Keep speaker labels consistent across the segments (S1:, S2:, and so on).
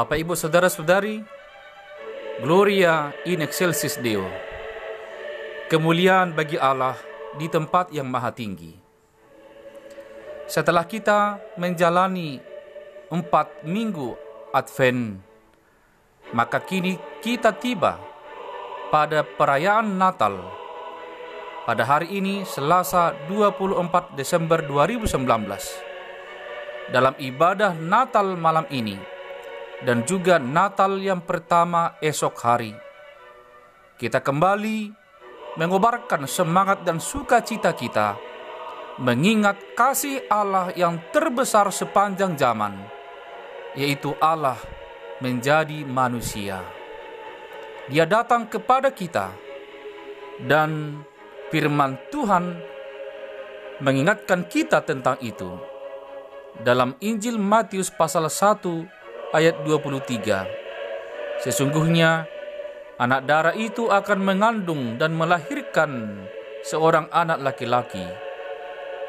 S1: Bapak Ibu Saudara-saudari, Gloria in excelsis Deo. Kemuliaan bagi Allah di tempat yang maha tinggi. Setelah kita menjalani empat minggu Advent, maka kini kita tiba pada perayaan Natal. Pada hari ini, Selasa 24 Desember 2019. Dalam ibadah Natal malam ini, dan juga Natal yang pertama esok hari. Kita kembali mengobarkan semangat dan sukacita kita, mengingat kasih Allah yang terbesar sepanjang zaman, yaitu Allah menjadi manusia. Dia datang kepada kita, dan firman Tuhan mengingatkan kita tentang itu. Dalam Injil Matius pasal 1 ayat 23. Sesungguhnya anak darah itu akan mengandung dan melahirkan seorang anak laki-laki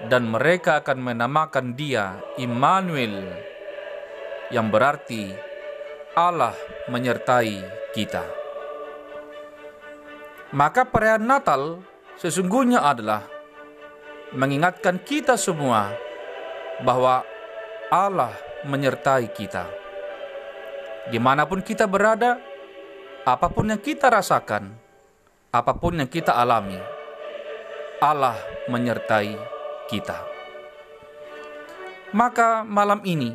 S1: dan mereka akan menamakan dia Immanuel yang berarti Allah menyertai kita. Maka perayaan Natal sesungguhnya adalah mengingatkan kita semua bahwa Allah menyertai kita. Di mana pun kita berada, apa pun yang kita rasakan, apa pun yang kita alami, Allah menyertai kita. Maka malam ini,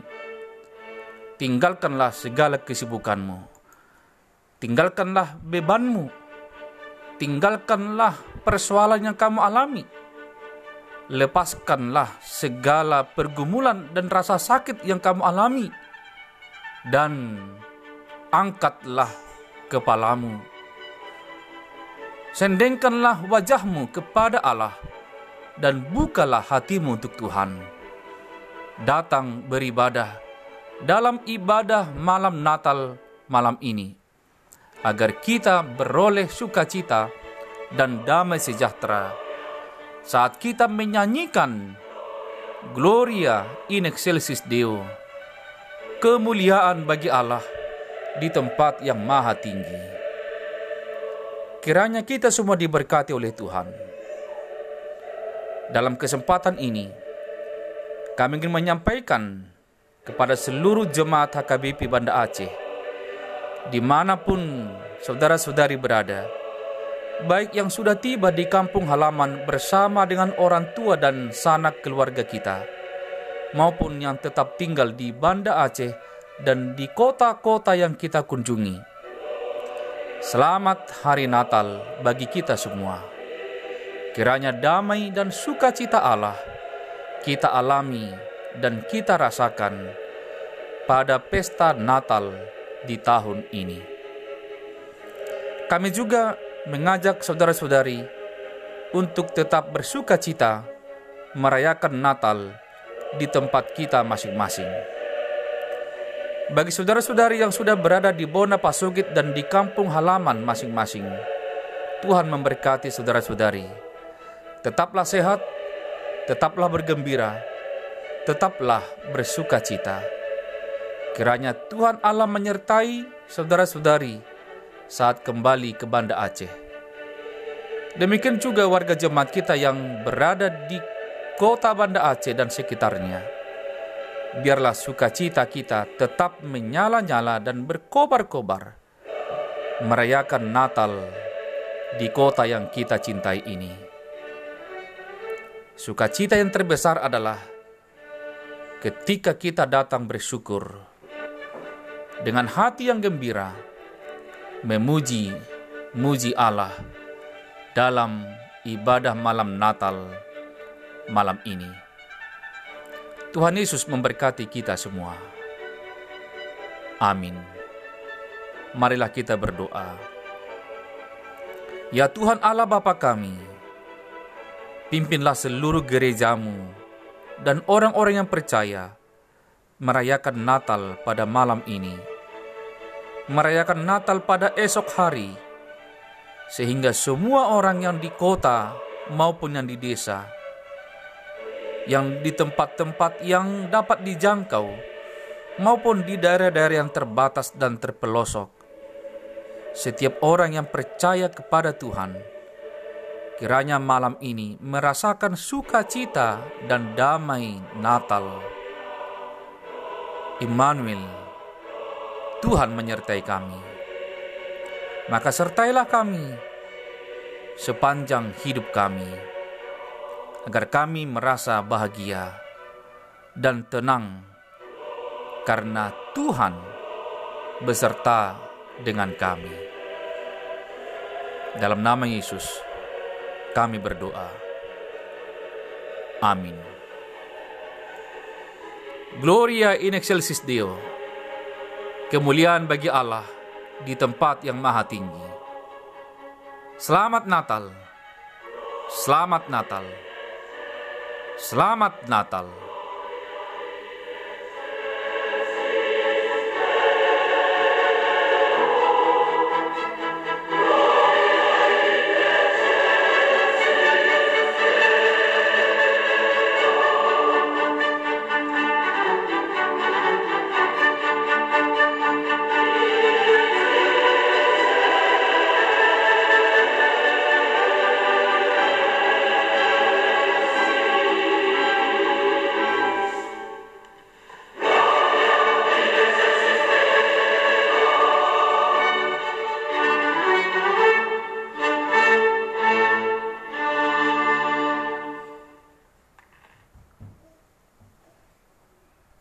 S1: tinggalkanlah segala kesibukanmu, tinggalkanlah bebanmu, tinggalkanlah persoalan yang kamu alami. Lepaskanlah segala pergumulan dan rasa sakit yang kamu alami. Dan angkatlah kepalamu. Sendengkanlah wajahmu kepada Allah dan bukalah hatimu untuk Tuhan. Datang beribadah dalam ibadah malam Natal malam ini agar kita beroleh sukacita dan damai sejahtera saat kita menyanyikan Gloria in excelsis Deo. Kemuliaan bagi Allah di tempat yang maha tinggi. Kiranya kita semua diberkati oleh Tuhan. Dalam kesempatan ini, kami ingin menyampaikan kepada seluruh jemaat HKBP Banda Aceh di mana pun saudara-saudari berada, baik yang sudah tiba di kampung halaman bersama dengan orang tua dan sanak keluarga kita, maupun yang tetap tinggal di Banda Aceh dan di kota-kota yang kita kunjungi. Selamat Hari Natal bagi kita semua. Kiranya damai dan sukacita Allah kita alami dan kita rasakan pada pesta Natal di tahun ini. Kami juga mengajak saudara-saudari untuk tetap bersuka cita merayakan Natal di tempat kita masing-masing. Bagi saudara-saudari yang sudah berada di Bona Pasugit dan di kampung halaman masing-masing, Tuhan memberkati saudara-saudari. Tetaplah sehat, tetaplah bergembira, tetaplah bersuka cita Kiranya Tuhan Allah menyertai saudara-saudari saat kembali ke Banda Aceh. Demikian juga warga jemaat kita yang berada di kota Banda Aceh dan sekitarnya. Biarlah sukacita kita tetap menyala-nyala dan berkobar-kobar merayakan Natal di kota yang kita cintai ini. Sukacita yang terbesar adalah ketika kita datang bersyukur dengan hati yang gembira memuji muji Allah dalam ibadah malam Natal malam ini. Tuhan Yesus memberkati kita semua. Amin. Marilah kita berdoa. Ya Tuhan Allah Bapa kami, pimpinlah seluruh gerejamu dan orang-orang yang percaya merayakan Natal pada malam ini, merayakan Natal pada esok hari, sehingga semua orang yang di kota maupun yang di desa, yang di tempat-tempat yang dapat dijangkau, maupun di daerah-daerah yang terbatas dan terpelosok. Setiap orang yang percaya kepada Tuhan, kiranya malam ini merasakan sukacita dan damai Natal. Immanuel, Tuhan menyertai kami. Maka sertailah kami sepanjang hidup kami, agar kami merasa bahagia dan tenang karena Tuhan beserta dengan kami. Dalam nama Yesus, kami berdoa. Amin. Gloria in excelsis Deo. Kemuliaan bagi Allah di tempat yang maha tinggi. Selamat Natal. Selamat Natal. Selamat Natal.